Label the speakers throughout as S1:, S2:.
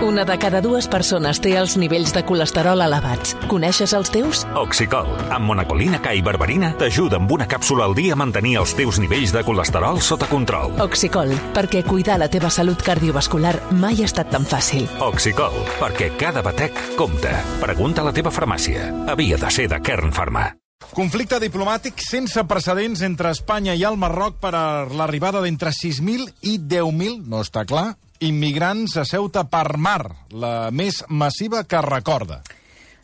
S1: Una de cada dues persones té els nivells de colesterol elevats. Coneixes els teus?
S2: Oxicol, amb monacolina K i berberina, t'ajuda amb una càpsula al dia a mantenir els teus nivells de colesterol sota control.
S1: Oxicol, perquè cuidar la teva salut cardiovascular mai ha estat tan fàcil.
S2: Oxicol, perquè cada batec compta. Pregunta a la teva farmàcia. Havia de ser de Kern Pharma.
S3: Conflicte diplomàtic sense precedents entre Espanya i el Marroc per a l'arribada d'entre 6.000 i 10.000, no està clar, immigrants a Ceuta per mar, la més massiva que recorda.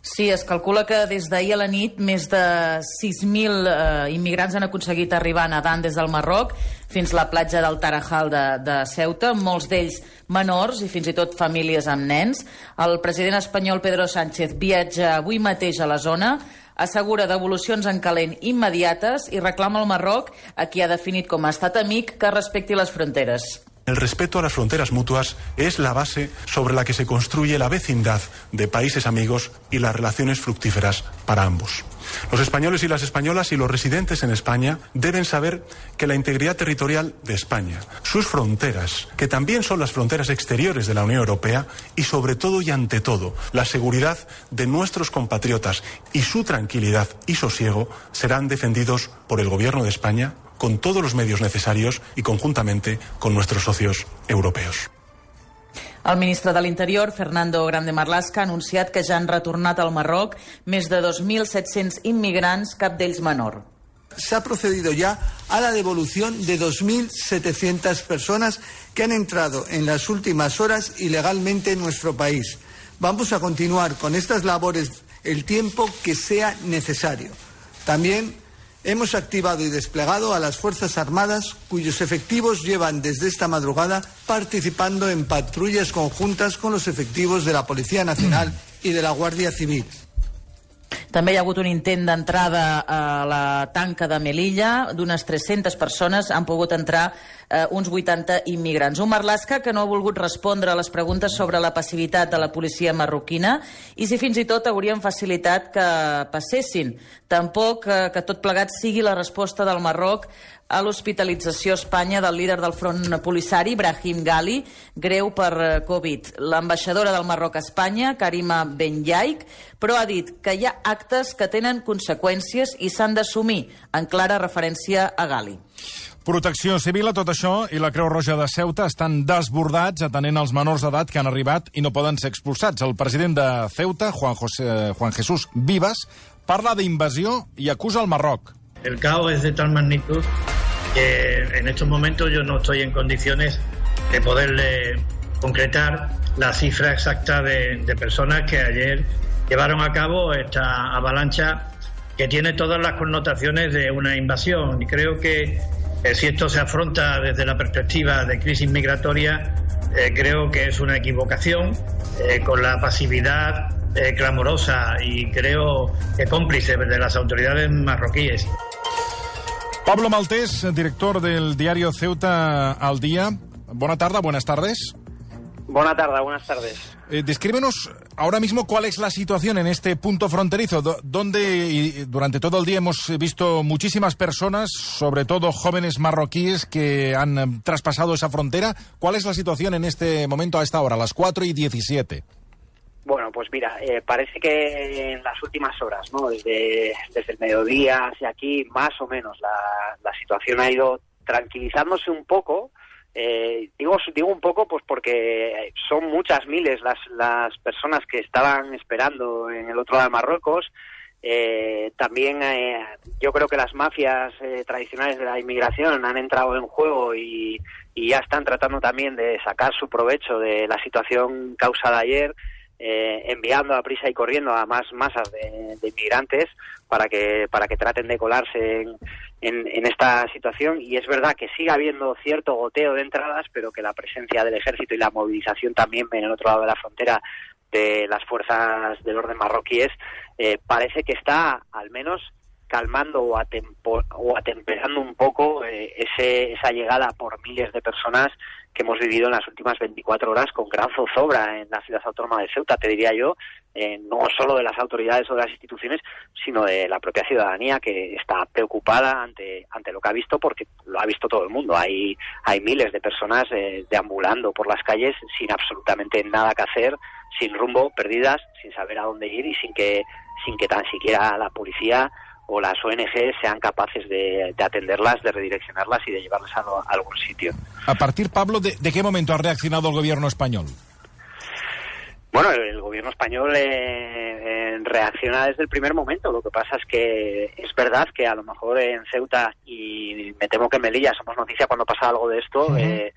S4: Sí, es calcula que des d'ahir a la nit més de 6.000 eh, immigrants han aconseguit arribar nedant des del Marroc fins a la platja del Tarajal de, de Ceuta, molts d'ells menors i fins i tot famílies amb nens. El president espanyol Pedro Sánchez viatja avui mateix a la zona, assegura devolucions en calent immediates i reclama al Marroc, a qui ha definit com a estat amic, que respecti les fronteres.
S5: El respeto a las fronteras mutuas es la base sobre la que se construye la vecindad de países amigos y las relaciones fructíferas para ambos. Los españoles y las españolas y los residentes en España deben saber que la integridad territorial de España, sus fronteras, que también son las fronteras exteriores de la Unión Europea, y sobre todo y ante todo, la seguridad de nuestros compatriotas y su tranquilidad y sosiego serán defendidos por el Gobierno de España con todos los medios necesarios y conjuntamente con nuestros socios europeos.
S4: El ministre de l'Interior, Fernando Grande Marlaska, ha anunciat que ja han retornat al Marroc més de 2.700 inmigrants, cap d'ells menor.
S6: Se ha procedido ya a la devolución de 2.700 personas que han entrado en las últimas horas ilegalmente en nuestro país. Vamos a continuar con estas labores el tiempo que sea necesario. También hemos activado y desplegado a las Fuerzas Armadas, cuyos efectivos llevan desde esta madrugada participando en patrullas conjuntas con los efectivos de la Policía Nacional y de la Guardia Civil.
S4: També hi ha hagut un intent d'entrada a la tanca de Melilla. D'unes 300 persones han pogut entrar eh, uns 80 immigrants. Un Marlaska que no ha volgut respondre a les preguntes sobre la passivitat de la policia marroquina i si fins i tot haurien facilitat que passessin. Tampoc eh, que tot plegat sigui la resposta del Marroc a l'hospitalització a Espanya del líder del front polissari, Brahim Gali, greu per eh, Covid. L'ambaixadora del Marroc a Espanya, Karima Benyaik, però ha dit que hi ha actes que tenen conseqüències i s'han d'assumir, en clara referència a Gali.
S3: Protecció Civil a tot això i la Creu Roja de Ceuta estan desbordats atenent els menors d'edat que han arribat i no poden ser expulsats. El president de Ceuta, Juan, José, Juan Jesús Vivas, parla d'invasió i acusa el Marroc.
S7: El caos es de tal magnitud que en estos momentos yo no estoy en condiciones de poderle concretar la cifra exacta de, de personas que ayer llevaron a cabo esta avalancha que tiene todas las connotaciones de una invasión. Y creo que eh, si esto se afronta desde la perspectiva de crisis migratoria, eh, creo que es una equivocación eh, con la pasividad eh, clamorosa y creo que cómplice de las autoridades marroquíes.
S3: Pablo Maltés, director del diario Ceuta al Día. Buena tarde, buenas tardes.
S8: Buena tarde, buenas tardes.
S3: Eh, descríbenos ahora mismo cuál es la situación en este punto fronterizo, do- donde durante todo el día hemos visto muchísimas personas, sobre todo jóvenes marroquíes, que han traspasado esa frontera. ¿Cuál es la situación en este momento, a esta hora, a las 4 y 17?
S8: Bueno, pues mira, eh, parece que en las últimas horas, ¿no? Desde, desde el mediodía hacia aquí, más o menos, la, la situación ha ido tranquilizándose un poco. Eh, digo, digo un poco pues porque son muchas miles las, las personas que estaban esperando en el otro lado de Marruecos. Eh, también eh, yo creo que las mafias eh, tradicionales de la inmigración han entrado en juego y, y ya están tratando también de sacar su provecho de la situación causada ayer eh, enviando a prisa y corriendo a más masas de, de inmigrantes para que para que traten de colarse en, en, en esta situación y es verdad que sigue habiendo cierto goteo de entradas pero que la presencia del ejército y la movilización también en el otro lado de la frontera de las fuerzas del orden marroquíes eh, parece que está al menos calmando o, o atemperando un poco eh, ese, esa llegada por miles de personas que hemos vivido en las últimas 24 horas con gran zozobra en la ciudad autónoma de Ceuta, te diría yo, eh, no solo de las autoridades o de las instituciones, sino de la propia ciudadanía que está preocupada ante, ante lo que ha visto, porque lo ha visto todo el mundo. Hay, hay miles de personas eh, deambulando por las calles sin absolutamente nada que hacer, sin rumbo, perdidas, sin saber a dónde ir y sin que, sin que tan siquiera la policía o las ONG sean capaces de, atenderlas, de redireccionarlas y de llevarlas a, algún sitio.
S3: A partir, Pablo, de, qué momento ha reaccionado el gobierno español?
S8: Bueno, el, gobierno español eh, reacciona desde el primer momento. Lo que pasa es que es verdad que a lo mejor en Ceuta y me temo que en Melilla somos noticia cuando pasa algo de esto, eh,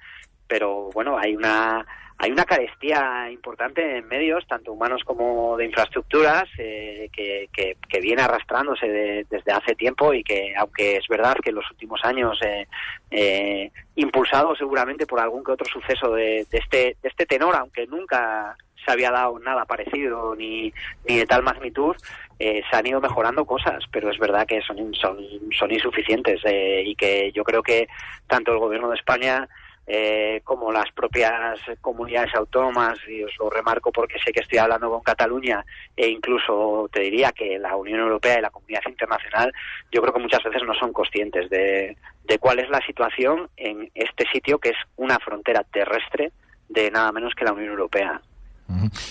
S8: pero bueno, hay una hay una carestía importante en medios, tanto humanos como de infraestructuras, eh, que, viene arrastrándose desde hace tiempo y que, aunque es verdad que en los últimos años, eh, eh, impulsado seguramente por algún que otro suceso de, este, de este tenor, aunque nunca se había dado nada parecido ni, ni de tal magnitud, se han ido mejorando cosas, pero es verdad que son, son, son insuficientes y que yo creo que tanto el Gobierno de España eh, como las propias comunidades autónomas, y os lo remarco porque sé que estoy hablando con Cataluña, e incluso te diría que la Unión Europea y la comunidad internacional, yo creo que muchas veces no son conscientes de, cuál es la situación en este sitio que es una frontera terrestre de nada menos que la Unión Europea.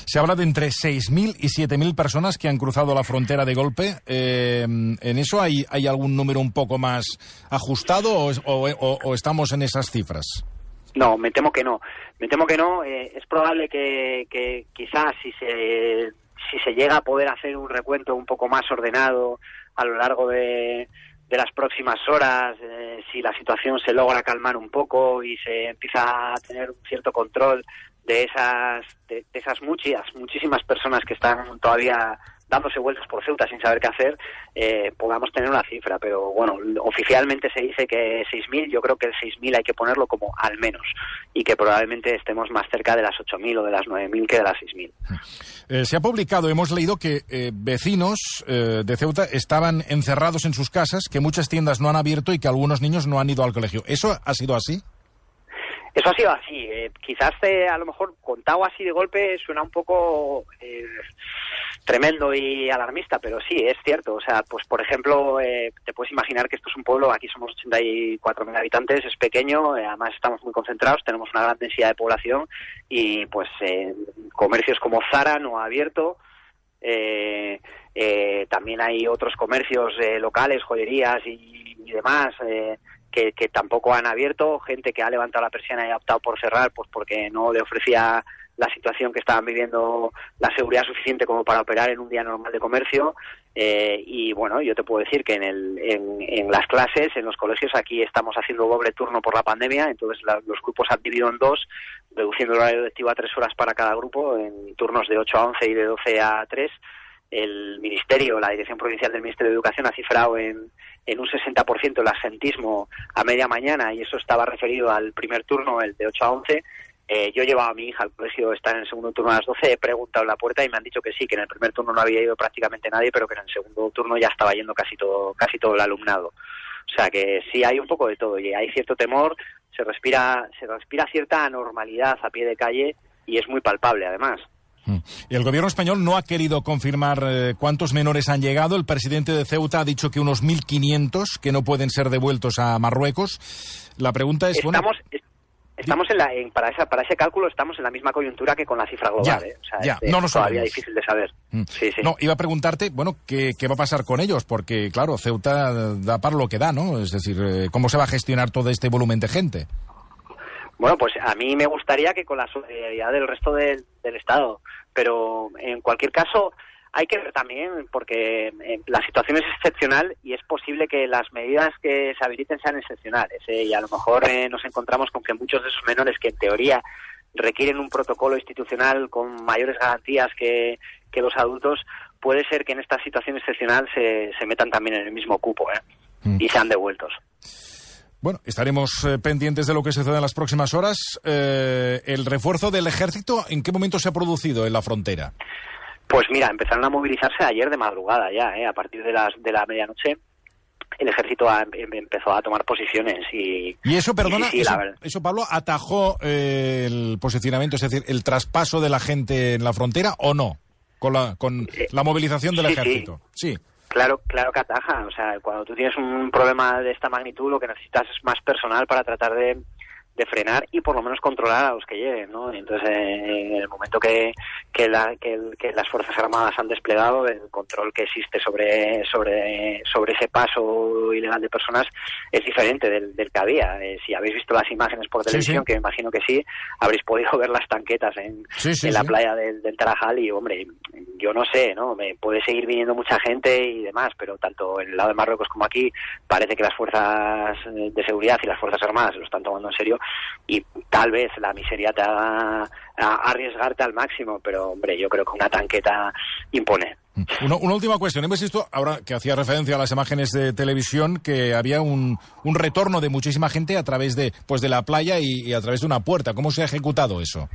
S3: Se habla de entre 6.000 y 7.000 personas que han cruzado la frontera de golpe. Eh, ¿En eso hay, hay algún número un poco más ajustado o estamos en esas cifras?
S8: No, me temo que no. Me temo que no. Eh, es probable que, que quizás si se, si se llega a poder hacer un recuento un poco más ordenado a lo largo de, de las próximas horas, eh, si la situación se logra calmar un poco y se empieza a tener un cierto control de esas, de, de esas muchas, muchísimas personas que están todavía dándose vueltas por Ceuta sin saber qué hacer, eh, podamos tener una cifra. Pero bueno, oficialmente se dice que 6.000, yo creo que el 6.000 hay que ponerlo como al menos y que probablemente estemos más cerca de las 8.000 o de las 9.000 que de las 6.000.
S3: Eh, se ha publicado, hemos leído que eh, vecinos eh, de Ceuta estaban encerrados en sus casas, que muchas tiendas no han abierto y que algunos niños no han ido al colegio. ¿Eso ha sido así?
S8: Eso ha sido así. quizás a lo mejor contado así de golpe suena un poco tremendo y alarmista, pero sí, es cierto. O sea, pues por ejemplo, eh, te puedes imaginar que esto es un pueblo, aquí somos 84.000 habitantes, es pequeño, eh, además estamos muy concentrados, tenemos una gran densidad de población y pues eh, comercios como Zara no ha abierto. también hay otros comercios locales, joyerías y, y demás que, que, tampoco han abierto, gente que ha levantado la persiana y ha optado por cerrar pues porque no le ofrecía la situación que estaban viviendo, la seguridad suficiente como para operar en un día normal de comercio. Eh, y bueno, yo te puedo decir que en, el, en, las clases, en los colegios, aquí estamos haciendo doble turno por la pandemia, entonces los grupos han dividido en dos, reduciendo el horario lectivo a tres horas para cada grupo, en turnos de 8 a 11 y de 12 a 3. El Ministerio, la Dirección Provincial del Ministerio de Educación ha cifrado en, en un 60% el asentismo a media mañana y eso estaba referido al primer turno, el de 8 a 11, eh, yo llevaba a mi hija al colegio, está en el segundo turno a las 12, he preguntado en la puerta y me han dicho que sí, que en el primer turno no había ido prácticamente nadie, pero que en el segundo turno ya estaba yendo casi todo, casi todo el alumnado. O sea que sí hay un poco de todo y hay cierto temor, se respira, se respira cierta anormalidad a pie de calle y es muy palpable además.
S3: Mm. Y el gobierno español no ha querido confirmar eh, cuántos menores han llegado. El presidente de Ceuta ha dicho que unos 1.500 que no pueden ser devueltos a Marruecos. La pregunta es...
S8: Estamos, Estamos en la, para, esa, para ese cálculo estamos en la misma coyuntura que con la cifra global. ¿eh? O sea, no lo todavía difícil de saber. Mm. Sí, sí.
S3: No, iba a preguntarte, bueno, ¿qué, ¿qué, va a pasar con ellos? Porque, claro, Ceuta da para lo que da, ¿no? Es decir, eh, ¿cómo se va a gestionar todo este volumen de gente?
S8: Bueno, pues a mí me gustaría que con la solidaridad del resto del, del Estado, pero en cualquier caso hay que ver también, porque eh, la situación es excepcional y es posible que las medidas que se habiliten sean excepcionales. ¿eh? Y a lo mejor eh, nos encontramos con que muchos de esos menores que en teoría requieren un protocolo institucional con mayores garantías que, los adultos, puede ser que en esta situación excepcional se, se metan también en el mismo cupo mm. y sean devueltos.
S3: Bueno, estaremos pendientes de lo que suceda en las próximas horas. ¿El refuerzo del ejército en qué momento se ha producido en la frontera?
S8: Pues mira, empezaron a movilizarse ayer de madrugada ya, ¿eh? a partir de, las, de la medianoche. el ejército ha, em, empezó a tomar posiciones y...
S3: Y eso, perdona,
S8: sí, sí,
S3: eso, Pablo, atajó eh, el posicionamiento, es decir, el traspaso de la gente en la frontera o no, con la, con la movilización del
S8: Eh, sí.
S3: ejército. Sí.
S8: Claro, claro que ataja. O sea, cuando tú tienes un problema de esta magnitud, lo que necesitas es más personal para tratar de, de frenar y por lo menos controlar a los que lleguen, ¿no? Entonces, eh, en el momento que, que, la- que el- que las Fuerzas Armadas han desplegado, el control que existe sobre, sobre, sobre ese paso ilegal de personas es diferente del, del que había. Eh, si habéis visto las imágenes por televisión,
S3: sí.
S8: que me imagino que sí, habréis podido ver las tanquetas en,
S3: Sí,
S8: en la playa del, del Tarajal y, hombre, yo no sé, ¿no? Me puede seguir viniendo mucha gente y demás, pero tanto en el lado de Marruecos como aquí parece que las fuerzas eh, de seguridad y las fuerzas armadas se lo están tomando en serio y tal vez la miseria te haga a arriesgarte al máximo, pero, hombre, yo creo que una tanqueta impone.
S3: Una, una última cuestión. Hemos visto, ahora que hacía referencia a las imágenes de televisión, que había un, un retorno de muchísima gente a través de, pues de la playa y, y a través de una puerta. ¿Cómo se ha ejecutado eso?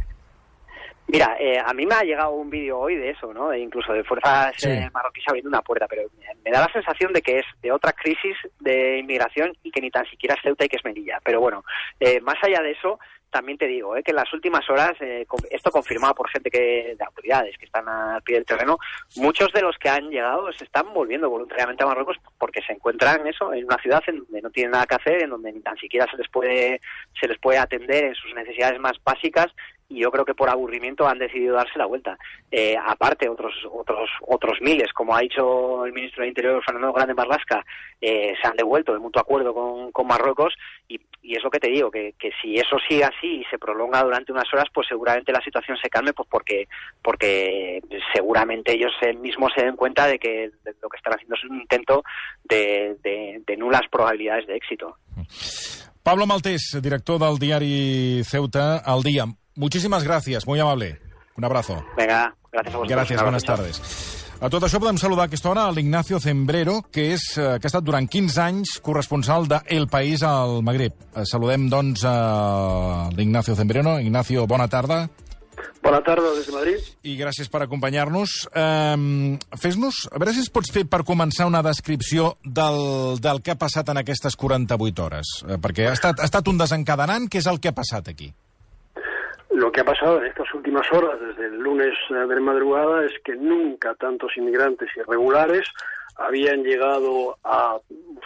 S8: Mira, eh, a mí me ha llegado un vídeo hoy de eso, ¿no? De incluso de fuerzas
S3: Sí.
S8: eh, marroquíes abriendo una puerta, pero me da la sensación de que es de otra crisis de inmigración y que ni tan siquiera es Ceuta y que es Melilla. Pero bueno, eh, más allá de eso, también te digo eh, que en las últimas horas, eh, esto confirmado por gente que de autoridades que están al pie del terreno, muchos de los que han llegado se están volviendo voluntariamente a Marruecos porque se encuentran eso en una ciudad en donde no tienen nada que hacer, en donde ni tan siquiera se les puede se les puede atender en sus necesidades más básicas y yo creo que por aburrimiento han decidido darse la vuelta. Eh, aparte, otros otros otros miles, como ha dicho el ministro de Interior, Fernando Grande Marlasca, eh, se han devuelto de mutuo acuerdo con, con Marruecos y, y es lo que te digo, que, que si eso sigue así y se prolonga durante unas horas, pues seguramente la situación se calme, pues porque porque seguramente ellos mismos se den cuenta de que lo que están haciendo es un intento de, de- nulas probabilidades de éxito.
S3: Pablo Maltés, director del diario Ceuta al día. Muchísimas gracias, muy amable. Un abrazo.
S8: Venga, gracias a vosotros. Abrazo, chao.
S3: tardes. A tot això podem saludar a aquesta hora a l'Ignacio Zembrero, que, és, eh, que ha estat durant 15 anys corresponsal de El País al Magreb. Eh, Saludem, doncs, a l'Ignacio Zembrero. Ignacio, bona tarda
S9: Bona tarda des de Madrid.
S3: i gràcies per acompanyar-nos. Um, Fes-nos, a veure si ens pots fer per començar una descripció del, del que ha passat en aquestes 48 hores, eh, perquè ha estat, ha estat un desencadenant. Què és el que ha passat aquí?
S9: Lo que ha pasado en estas últimas horas, desde el lunes eh, de madrugada, es que nunca tantos inmigrantes irregulares habían llegado a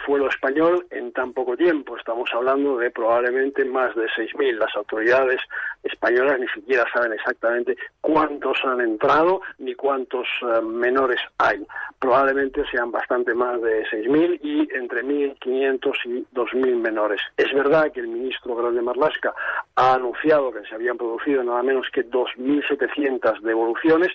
S9: suelo español en tan poco tiempo. Estamos hablando de probablemente más de 6.000. Las autoridades españolas ni siquiera saben exactamente cuántos han entrado ni cuántos eh, menores hay. Probablemente sean bastante más de 6.000 y entre 1.500 y 2.000 menores. Es verdad que el ministro Grande Marlasca ha anunciado que se habían producido nada menos que 2.700 devoluciones,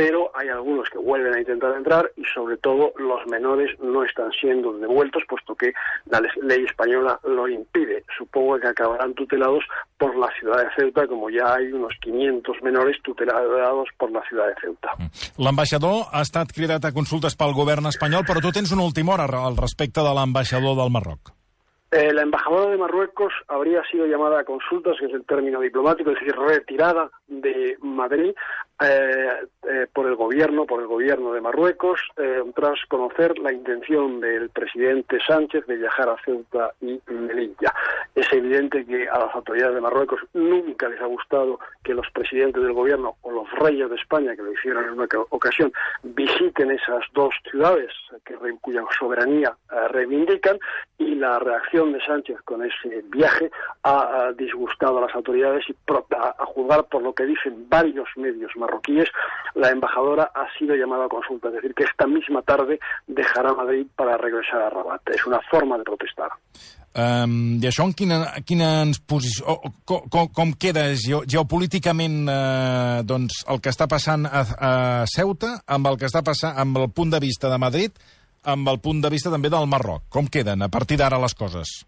S9: pero hay algunos que vuelven a intentar entrar y sobre todo los menores no están siendo devueltos puesto que la le- ley española lo impide. Supongo que acabarán tutelados por la ciudad de Ceuta, como ya hay unos 500 menores tutelados por la ciudad de Ceuta.
S3: L'ambaixador ha estat cridat a consultes pel govern espanyol, però tu tens una última hora al respecte de l'ambaixador del Marroc.
S9: Eh, la embajadora de Marruecos habría sido llamada a consultas, que es el término diplomático, es decir, retirada de Madrid eh, eh, por el gobierno, por el gobierno de Marruecos, eh, tras conocer la intención del presidente Sánchez de viajar a Ceuta y Melilla. Es evidente que a las autoridades de Marruecos nunca les ha gustado que los presidentes del gobierno o los reyes de España, que lo hicieron en una ca- ocasión, visiten esas dos ciudades que, cuya soberanía reivindican y la reacción de Sánchez con ese viaje ha, disgustado a las autoridades y a, a juzgar por lo que dicen varios medios marroquíes, la embajadora ha sido llamada a consulta, es decir, que esta misma tarde dejará Madrid para regresar a Rabat. Es una forma de protestar.
S3: Um, I això en quina, quina ens posició, o, o, com, com, com queda geo, geopolíticament eh, doncs, el que està passant a, a Ceuta amb el que està passant amb el punt de vista de Madrid amb el punt de vista també del Marroc? Com queden a partir d'ara les coses?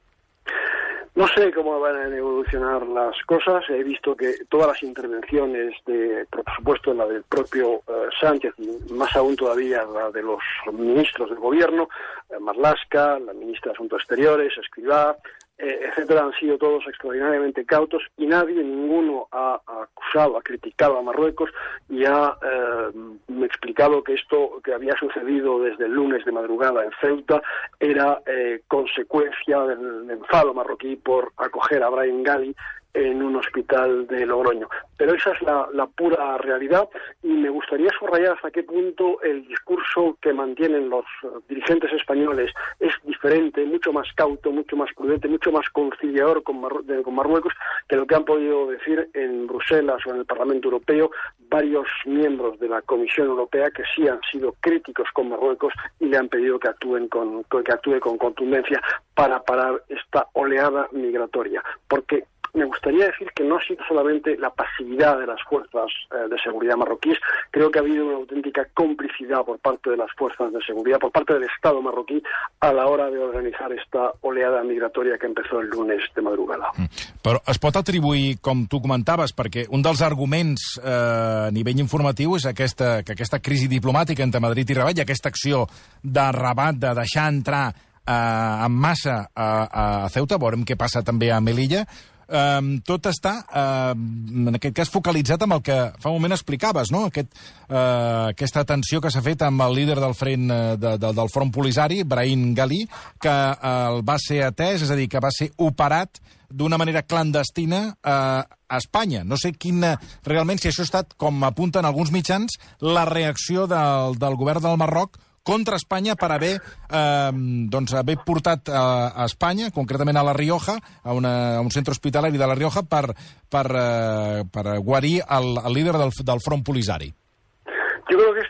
S9: No sé cómo van a evolucionar las cosas. He visto que todas las intervenciones, de, por supuesto la del propio eh, Sánchez, más aún todavía la de los ministros del gobierno, eh, Marlasca, la ministra de Asuntos Exteriores, Escrivá, eh, etcétera, han sido todos extraordinariamente cautos y nadie, ninguno ha, ha acusado, ha criticado a Marruecos y ha eh, explicado que esto que había sucedido desde el lunes de madrugada en Ceuta era eh, consecuencia del enfado marroquí por acoger a Brian Gali en un hospital de Logroño. Pero esa es la, pura realidad y me gustaría subrayar hasta qué punto el discurso que mantienen los uh, dirigentes españoles es diferente, mucho más cauto, mucho más prudente, mucho más conciliador con, con Marruecos que lo que han podido decir en Bruselas o en el Parlamento Europeo varios miembros de la Comisión Europea que sí han sido críticos con Marruecos y le han pedido que actúen con, que actúe con contundencia para parar esta oleada migratoria. Porque me gustaría decir que no ha sido solamente la pasividad de las fuerzas eh, de seguridad marroquíes, creo que ha habido una auténtica complicidad por parte de las fuerzas de seguridad, por parte del Estado marroquí, a la hora de organitzar esta oleada migratòria que empezó el lunes de madrugada. Mm.
S3: Però es pot atribuir, com tu comentaves, perquè un dels arguments eh, a nivell informatiu és aquesta, que aquesta crisi diplomàtica entre Madrid i Rabat i aquesta acció de Rabat de deixar entrar eh, en massa a, a Ceuta, veurem què passa també a Melilla, eh, tot està, eh, en aquest cas, focalitzat amb el que fa un moment explicaves, no? Aquest, eh, aquesta tensió que s'ha fet amb el líder del, front, eh, de, de, del front polisari, Brahim Gali, que eh, el va ser atès, és a dir, que va ser operat d'una manera clandestina eh, a Espanya. No sé quina, realment, si això ha estat, com apunten alguns mitjans, la reacció del, del govern del Marroc contra Espanya per haver, eh, doncs, haver portat a, a Espanya, concretament a La Rioja, a, una, a un centre hospitalari de La Rioja, per, per, eh, per guarir el, el líder del, del front polisari.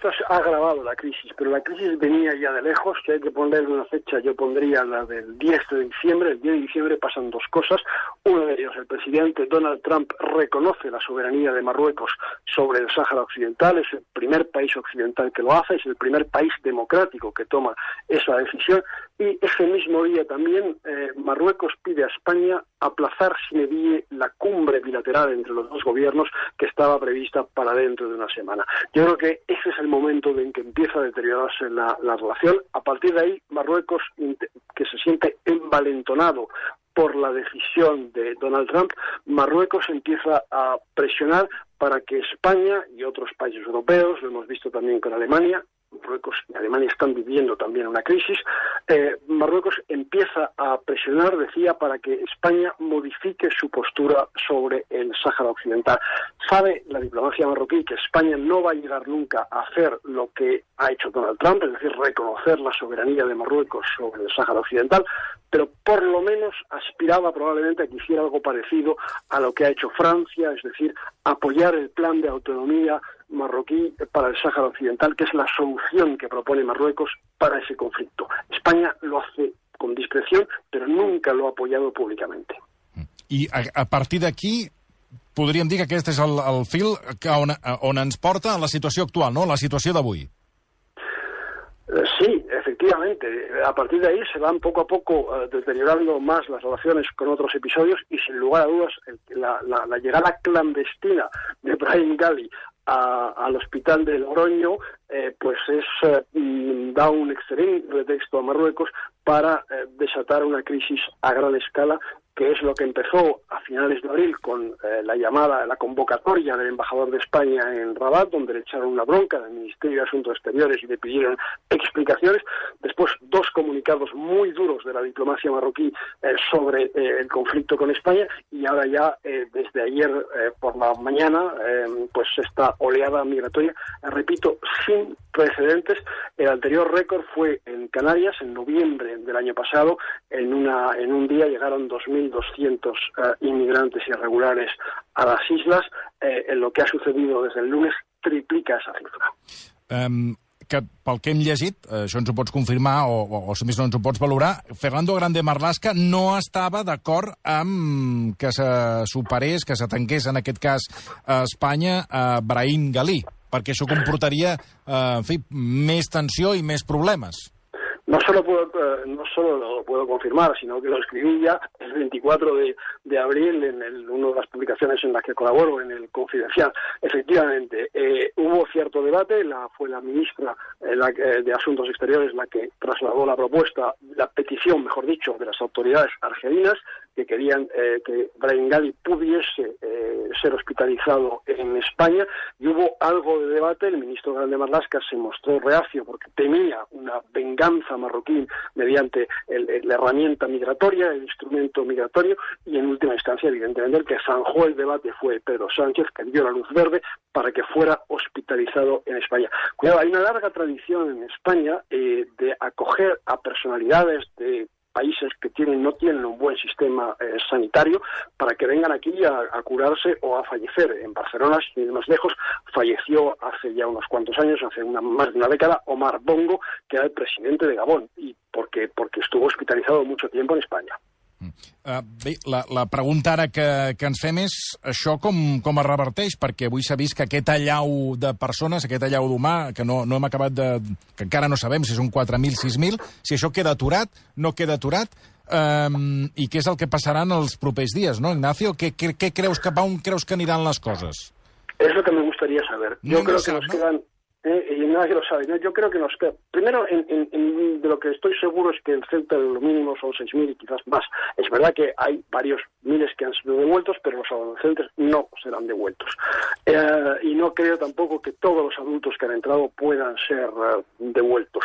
S9: Esto ha agravado la crisis, pero la crisis venía ya de lejos, que hay que ponerle una fecha, yo pondría la del 10 de diciembre, el 10 de diciembre pasan dos cosas, uno de ellos, el presidente Donald Trump reconoce la soberanía de Marruecos sobre el Sáhara Occidental, es el primer país occidental que lo hace, es el primer país democrático que toma esa decisión, y ese mismo día también eh, Marruecos pide a España aplazar sin die la cumbre bilateral entre los dos gobiernos que estaba prevista para dentro de una semana. Yo creo que ese es el momento en que empieza a deteriorarse la, la relación. A partir de ahí, Marruecos, que se siente envalentonado por la decisión de Donald Trump, Marruecos empieza a presionar para que España y otros países europeos, lo hemos visto también con Alemania, Marruecos y Alemania están viviendo también una crisis, eh, Marruecos empieza a presionar, decía, para que España modifique su postura sobre el Sáhara Occidental. Sabe la diplomacia marroquí que España no va a llegar nunca a hacer lo que ha hecho Donald Trump, es decir, reconocer la soberanía de Marruecos sobre el Sáhara Occidental, pero por lo menos aspiraba probablemente a que hiciera algo parecido a lo que ha hecho Francia, es decir, apoyar el plan de autonomía marroquí para el Sáhara Occidental, que es la solución que propone Marruecos para ese conflicto. España lo hace con discreción, pero nunca lo ha apoyado públicamente.
S3: I a, a partir d'aquí podríem dir que aquest és el, el fil que on, on ens porta a la situació actual, no? la situació d'avui.
S9: Eh, sí, efectivamente. A partir de ahí se van poco a poco uh, deteriorando más las relaciones con otros episodios y sin lugar a dudas la, la, la llegada clandestina de Brian Gali a, al hospital de Logroño, eh, pues es eh, mm, da un excelente pretexto a Marruecos para eh, desatar una crisis a gran escala que es lo que empezó a finales de abril con eh, la llamada, la convocatoria del embajador de España en Rabat, donde le echaron una bronca del Ministerio de Asuntos Exteriores y le pidieron explicaciones. Después, dos comunicados muy duros de la diplomacia marroquí eh, sobre eh, el conflicto con España y ahora ya, desde ayer por la mañana, eh, pues esta oleada migratoria, repito, sin precedentes. El anterior récord fue en Canarias, en noviembre del año pasado, en, una, en un día llegaron 2.000 1.200 eh, inmigrantes irregulares a las islas. Eh, en lo que ha sucedido desde el lunes triplica esa cifra.
S3: Um, que pel que hem llegit, eh, això ens ho pots confirmar o, o, o si més no ens ho pots valorar, Fernando Grande Marlasca no estava d'acord amb que se superés, que se tanqués en aquest cas a Espanya a Brahim Galí, perquè això comportaria eh, en fi, més tensió i més problemes.
S9: No solo, puedo, eh, no solo lo puedo confirmar, sino que lo escribí ya el 24 de, abril en el, una de las publicaciones en las que colaboro, en el Confidencial. Efectivamente, eh, hubo cierto debate, la, fue la ministra eh, de Asuntos Exteriores la que trasladó la propuesta, la petición, mejor dicho, de las autoridades argelinas que querían que Brian Gali pudiese ser hospitalizado en España y hubo algo de debate. El ministro Grande Marlasca se mostró reacio porque temía una venganza marroquí mediante la herramienta migratoria, el instrumento migratorio, y en última instancia, evidentemente, el que zanjó el debate fue Pedro Sánchez, que dio la luz verde para que fuera hospitalizado en España. Cuidado, hay una larga tradición en España eh, de acoger a personalidades de países que tienen no tienen un buen sistema eh, sanitario para que vengan aquí a, curarse o a fallecer. En Barcelona, sin ir más lejos, falleció hace ya unos cuantos años, hace una, más de una década, Omar Bongo, que era el presidente de Gabón, y porque, porque estuvo hospitalizado mucho tiempo en España.
S3: Uh, bé, la, la pregunta ara que, que ens fem és això com, com es reverteix, perquè avui s'ha vist que aquest allau de persones, aquest allau d'humà, que no, no hem acabat de... que encara no sabem si són 4.000, 6.000, si això queda aturat, no queda aturat, um, i què és el que passarà en els propers dies, no, Ignacio? Què, què, què creus, cap a on creus que aniran les coses?
S9: Es lo que me gustaría saber. Yo no creo que nos quedan eh, y nadie lo sabe. Yo creo que nos queda. Primero, en, en, de lo que estoy seguro es que el Celta de lo mínimo son 6.000 y quizás más. Es verdad que hay varios miles que han sido devueltos, pero los adolescentes no serán devueltos. Eh, y no creo tampoco que todos los adultos que han entrado puedan ser uh, devueltos.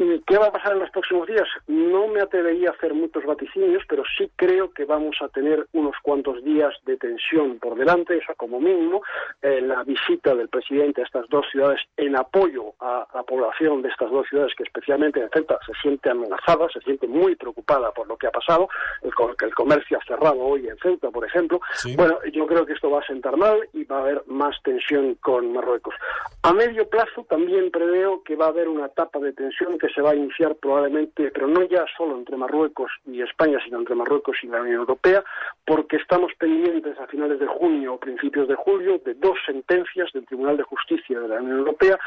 S9: ¿Y qué va a pasar en los próximos días? No me atrevería a hacer muchos vaticinios, pero sí creo que vamos a tener unos cuantos días de tensión por delante, eso como mínimo. Eh, la visita del presidente a estas dos ciudades en apoyo a la población de estas dos ciudades, que especialmente en Celta se siente amenazada, se siente muy preocupada por lo que ha pasado, el, el comercio ha cerrado hoy en Celta, por ejemplo. Bueno, yo creo que esto va a sentar mal y va a haber más tensión con Marruecos. A medio plazo también preveo que va a haber una etapa de tensión que se va a iniciar probablemente, pero no ya solo entre Marruecos y España, sino entre Marruecos y la Unión Europea, porque estamos pendientes a finales de junio o principios de julio de dos sentencias del Tribunal de Justicia de la Unión Europea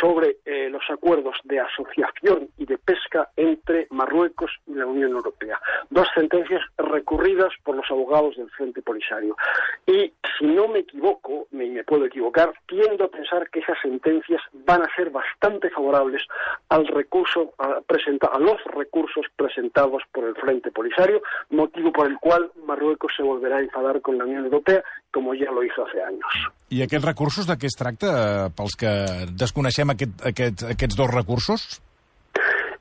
S9: sobre eh, los acuerdos de asociación y de pesca entre Marruecos y la Unión Europea. Dos sentencias recurridas por los abogados del Frente Polisario. Y si no me equivoco, me, me puedo equivocar, tiendo a pensar que esas sentencias van a ser bastante favorables al recurso a, a los recursos presentados por el Frente Polisario, motivo por el cual Marruecos se volverá a enfadar con la Unión Europea, como ya lo hizo hace años.
S3: I aquests recursos de què es tracta, eh, pels que desconeixem aquest, aquest, aquests dos recursos?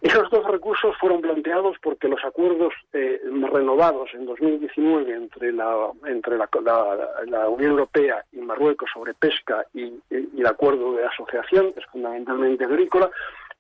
S9: Esos dos recursos fueron planteados porque los acuerdos eh, renovados en 2019 entre, la, entre la, la, la, Unión Europea y Marruecos sobre pesca y, y, el acuerdo de asociación, que es fundamentalmente agrícola,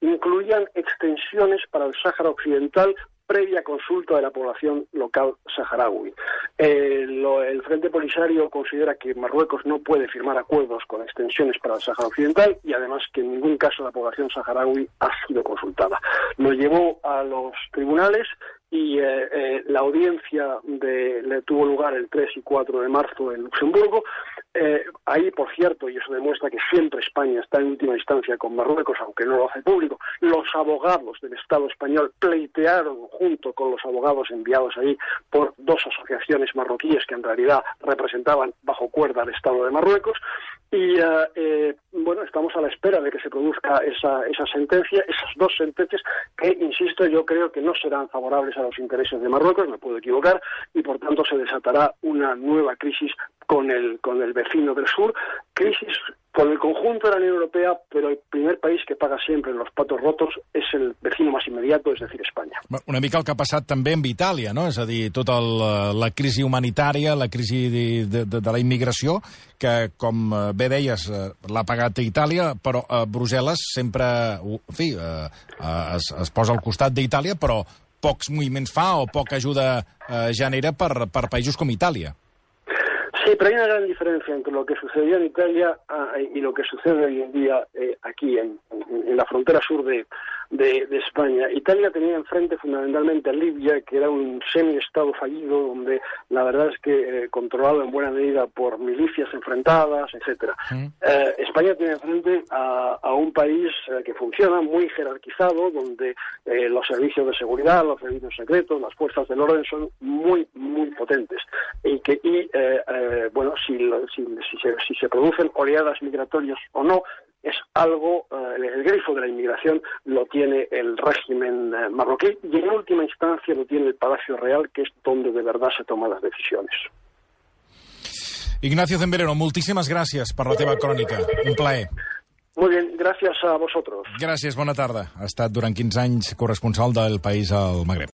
S9: incluían extensiones para el Sáhara Occidental previa consulta de la población local saharaui. Eh, el Frente Polisario considera que Marruecos no puede firmar acuerdos con extensiones para el Sáhara Occidental y además que en ningún caso la población saharaui ha sido consultada. Lo llevó a los tribunales y eh, eh, la audiencia le tuvo lugar el 3 y 4 de marzo en Luxemburgo. Eh, ahí, por cierto, y eso demuestra que siempre España está en última instancia con Marruecos, aunque no lo hace público, los abogados del Estado español pleitearon junto con los abogados enviados ahí por dos asociaciones marroquíes que en realidad representaban bajo cuerda al Estado de Marruecos. Y eh, eh, bueno, estamos a la espera de que se produzca esa, esa sentencia, esas dos sentencias que, insisto, yo creo que no serán favorables a los intereses de Marruecos, me puedo equivocar, y por tanto se desatará una nueva crisis con el, con el vecino del sur, crisis con el conjunto de la Unión Europea, pero el primer país que paga siempre los patos rotos és el vecino más inmediato, és a dir, Espanya.
S3: Una mica el que ha passat també amb Itàlia, no? És a dir, tota el, la crisi humanitària, la crisi de, de, de la immigració, que, com eh, bé deies, eh, l'ha pagat Itàlia, però a Brussel·les sempre, en fi, eh, es, es posa al costat d'Itàlia, però pocs moviments fa o poca ajuda genera per, per països com Itàlia.
S9: Sí, pero hay una gran diferencia entre lo que sucedió en Italia ah, y lo que sucede hoy en día eh, aquí en, en, en, la frontera sur de, de, de España. Italia tenía enfrente fundamentalmente a Libia, que era un semi-estado fallido, donde la verdad es que eh, controlado en buena medida por milicias enfrentadas, etcétera. Eh, España tiene enfrente a, a un país eh, que funciona muy jerarquizado, donde eh, los servicios de seguridad, los servicios secretos, las fuerzas del orden son muy, muy potentes. Y que, y, eh, eh, bueno, si, si, si se, si se producen oleadas migratorias o no, es algo, eh, el, grifo de la inmigración lo tiene el régimen eh, marroquí y en última instancia lo tiene el Palacio Real, que es donde de verdad se toman las decisiones.
S3: Ignacio Zemberero, moltíssimes gràcies per la teva crònica. Un plaer.
S9: Muy bien, gracias a vosotros.
S3: Gràcies, bona tarda. Ha estat durant 15 anys corresponsal del País al Magreb.